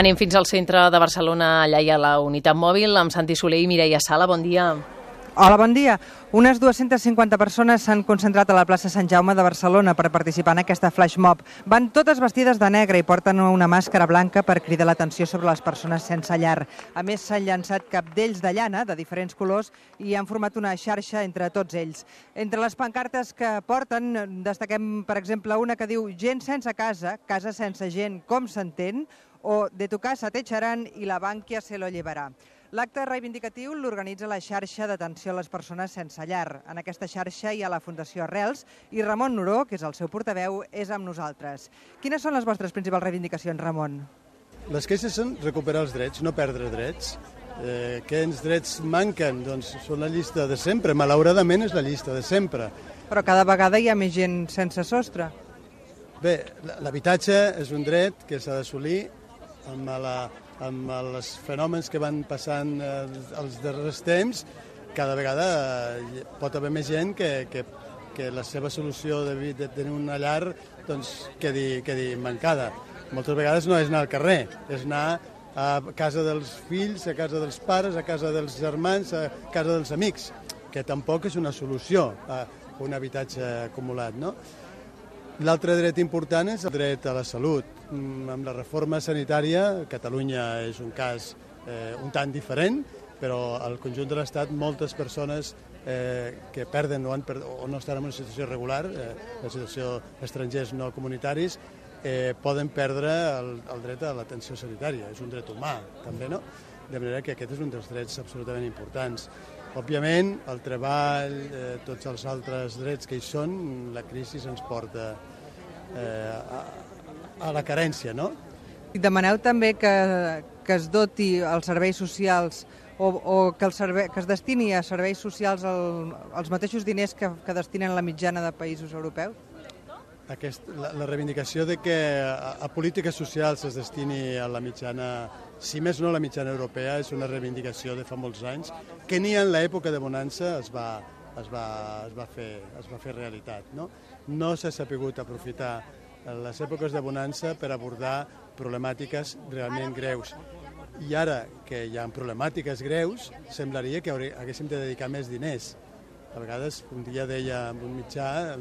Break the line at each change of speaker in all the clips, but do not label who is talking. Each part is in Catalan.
Anem fins al centre de Barcelona, allà hi ha la unitat mòbil, amb Santi Soler i Mireia Sala. Bon dia.
Hola, bon dia. Unes 250 persones s'han concentrat a la plaça Sant Jaume de Barcelona per participar en aquesta flash mob. Van totes vestides de negre i porten una màscara blanca per cridar l'atenció sobre les persones sense llar. A més, s'han llançat capdells de llana de diferents colors i han format una xarxa entre tots ells. Entre les pancartes que porten destaquem, per exemple, una que diu gent sense casa, casa sense gent, com s'entén, o de tu casa te echaran i la bànquia se lo llevarà. L'acte reivindicatiu l'organitza la xarxa d'atenció a les persones sense llar. En aquesta xarxa hi ha la Fundació Arrels i Ramon Noró, que és el seu portaveu, és amb nosaltres. Quines són les vostres principals reivindicacions, Ramon?
Les queixes són recuperar els drets, no perdre drets. Eh, quins drets manquen? Doncs són la llista de sempre. Malauradament és la llista de sempre.
Però cada vegada hi ha més gent sense sostre.
Bé, l'habitatge és un dret que s'ha d'assolir amb la amb els fenòmens que van passant els, els darrers temps, cada vegada eh, pot haver més gent que, que, que la seva solució de, de tenir una llar doncs, quedi, quedi mancada. Moltes vegades no és anar al carrer, és anar a casa dels fills, a casa dels pares, a casa dels germans, a casa dels amics, que tampoc és una solució a un habitatge acumulat. No? L'altre dret important és el dret a la salut. Mm, amb la reforma sanitària, Catalunya és un cas eh, un tant diferent, però al conjunt de l'Estat moltes persones eh, que perden o, han o no estan en una situació regular, eh, la situació estrangers no comunitaris, eh, poden perdre el, el dret a l'atenció sanitària. És un dret humà, també, no? De manera que aquest és un dels drets absolutament importants. Òbviament, el treball, eh, tots els altres drets que hi són, la crisi ens porta eh, a, a la carència, no?
I demaneu també que, que es doti els serveis socials o, o que, el servei, que es destini a serveis socials el, els mateixos diners que, que destinen la mitjana de països europeus?
Aquest, la, la reivindicació de que a, a polítiques socials es destini a la mitjana, si més no la mitjana europea, és una reivindicació de fa molts anys, que ni en l'època de bonança es va, es va, es va, fer, es va fer realitat. No, no s'ha sapigut aprofitar les èpoques de bonança per abordar problemàtiques realment greus. I ara que hi ha problemàtiques greus, semblaria que haguéssim de dedicar més diners a vegades, un dia deia en un mitjà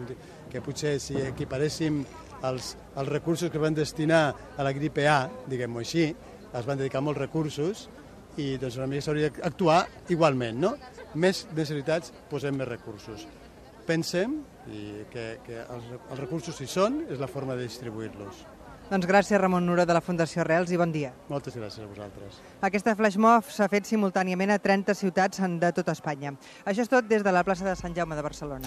que potser si equiparéssim els, els recursos que van destinar a la gripe A, diguem-ho així, es van dedicar molts recursos i doncs una mica s'hauria d'actuar igualment, no? Més necessitats, posem més recursos. Pensem i que, que els, els recursos hi són, és la forma de distribuir-los.
Doncs gràcies, Ramon Nura, de la Fundació Reals, i bon dia.
Moltes gràcies a vosaltres.
Aquesta flashmob s'ha fet simultàniament a 30 ciutats de tot Espanya. Això és tot des de la plaça de Sant Jaume de Barcelona.